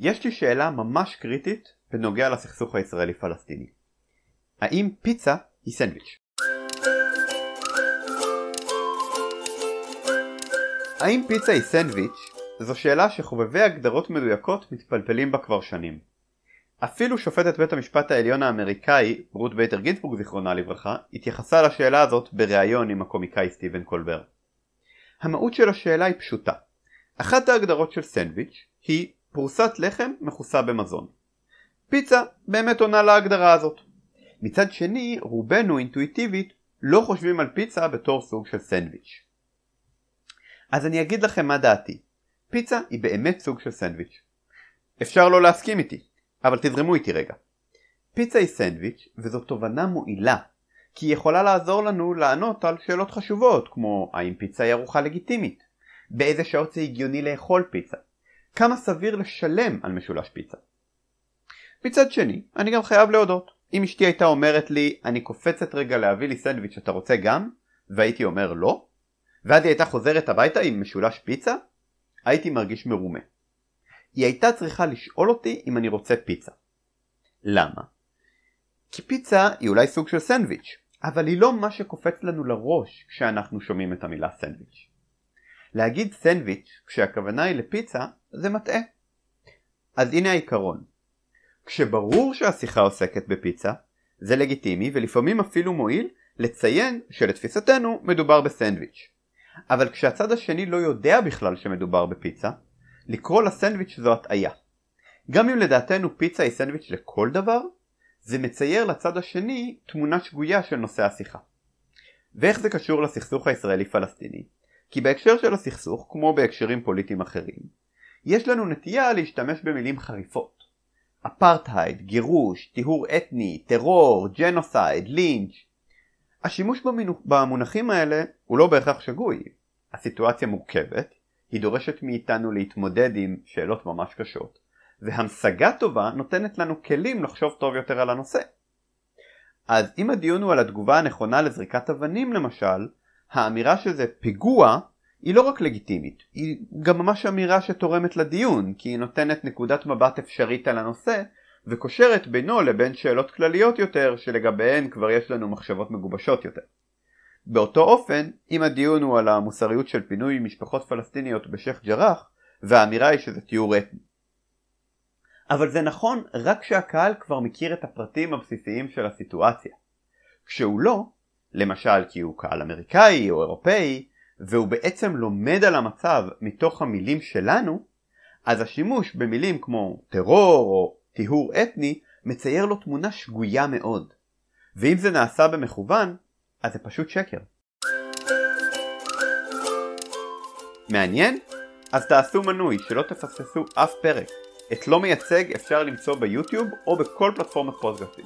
יש לי שאלה ממש קריטית בנוגע לסכסוך הישראלי-פלסטיני. האם פיצה היא סנדוויץ'? האם פיצה היא סנדוויץ' זו שאלה שחובבי הגדרות מדויקות מתפלפלים בה כבר שנים. אפילו שופטת בית המשפט העליון האמריקאי, רות ביידר גינסבורג זיכרונה לברכה, התייחסה לשאלה הזאת בריאיון עם הקומיקאי סטיבן קולבר. המהות של השאלה היא פשוטה. אחת ההגדרות של סנדוויץ' היא פרוסת לחם מכוסה במזון. פיצה באמת עונה להגדרה הזאת. מצד שני, רובנו אינטואיטיבית לא חושבים על פיצה בתור סוג של סנדוויץ'. אז אני אגיד לכם מה דעתי. פיצה היא באמת סוג של סנדוויץ'. אפשר לא להסכים איתי, אבל תזרמו איתי רגע. פיצה היא סנדוויץ' וזו תובנה מועילה, כי היא יכולה לעזור לנו לענות על שאלות חשובות, כמו האם פיצה היא ארוחה לגיטימית? באיזה שעות זה הגיוני לאכול פיצה? כמה סביר לשלם על משולש פיצה? מצד שני, אני גם חייב להודות. אם אשתי הייתה אומרת לי, אני קופצת רגע להביא לי סנדוויץ' אתה רוצה גם? והייתי אומר לא? ואז היא הייתה חוזרת הביתה עם משולש פיצה? הייתי מרגיש מרומה. היא הייתה צריכה לשאול אותי אם אני רוצה פיצה. למה? כי פיצה היא אולי סוג של סנדוויץ', אבל היא לא מה שקופץ לנו לראש כשאנחנו שומעים את המילה סנדוויץ'. להגיד סנדוויץ' כשהכוונה היא לפיצה זה מטעה. אז הנה העיקרון. כשברור שהשיחה עוסקת בפיצה, זה לגיטימי ולפעמים אפילו מועיל לציין שלתפיסתנו מדובר בסנדוויץ'. אבל כשהצד השני לא יודע בכלל שמדובר בפיצה, לקרוא לסנדוויץ' זו הטעיה. גם אם לדעתנו פיצה היא סנדוויץ' לכל דבר, זה מצייר לצד השני תמונה שגויה של נושא השיחה. ואיך זה קשור לסכסוך הישראלי-פלסטיני? כי בהקשר של הסכסוך, כמו בהקשרים פוליטיים אחרים, יש לנו נטייה להשתמש במילים חריפות. אפרטהייד, גירוש, טיהור אתני, טרור, ג'נוסייד, לינץ'. השימוש במונחים האלה הוא לא בהכרח שגוי. הסיטואציה מורכבת, היא דורשת מאיתנו להתמודד עם שאלות ממש קשות, והמשגה טובה נותנת לנו כלים לחשוב טוב יותר על הנושא. אז אם הדיון הוא על התגובה הנכונה לזריקת אבנים למשל, האמירה שזה פיגוע היא לא רק לגיטימית, היא גם ממש אמירה שתורמת לדיון, כי היא נותנת נקודת מבט אפשרית על הנושא, וקושרת בינו לבין שאלות כלליות יותר שלגביהן כבר יש לנו מחשבות מגובשות יותר. באותו אופן, אם הדיון הוא על המוסריות של פינוי משפחות פלסטיניות בשייח' ג'ראח, והאמירה היא שזה תיאור אתני. אבל זה נכון רק כשהקהל כבר מכיר את הפרטים הבסיסיים של הסיטואציה. כשהוא לא, למשל כי הוא קהל אמריקאי או אירופאי, והוא בעצם לומד על המצב מתוך המילים שלנו, אז השימוש במילים כמו טרור או טיהור אתני מצייר לו תמונה שגויה מאוד. ואם זה נעשה במכוון, אז זה פשוט שקר. מעניין? אז תעשו מנוי שלא תפספסו אף פרק. את לא מייצג אפשר למצוא ביוטיוב או בכל פלטפורמת פודקאסטים.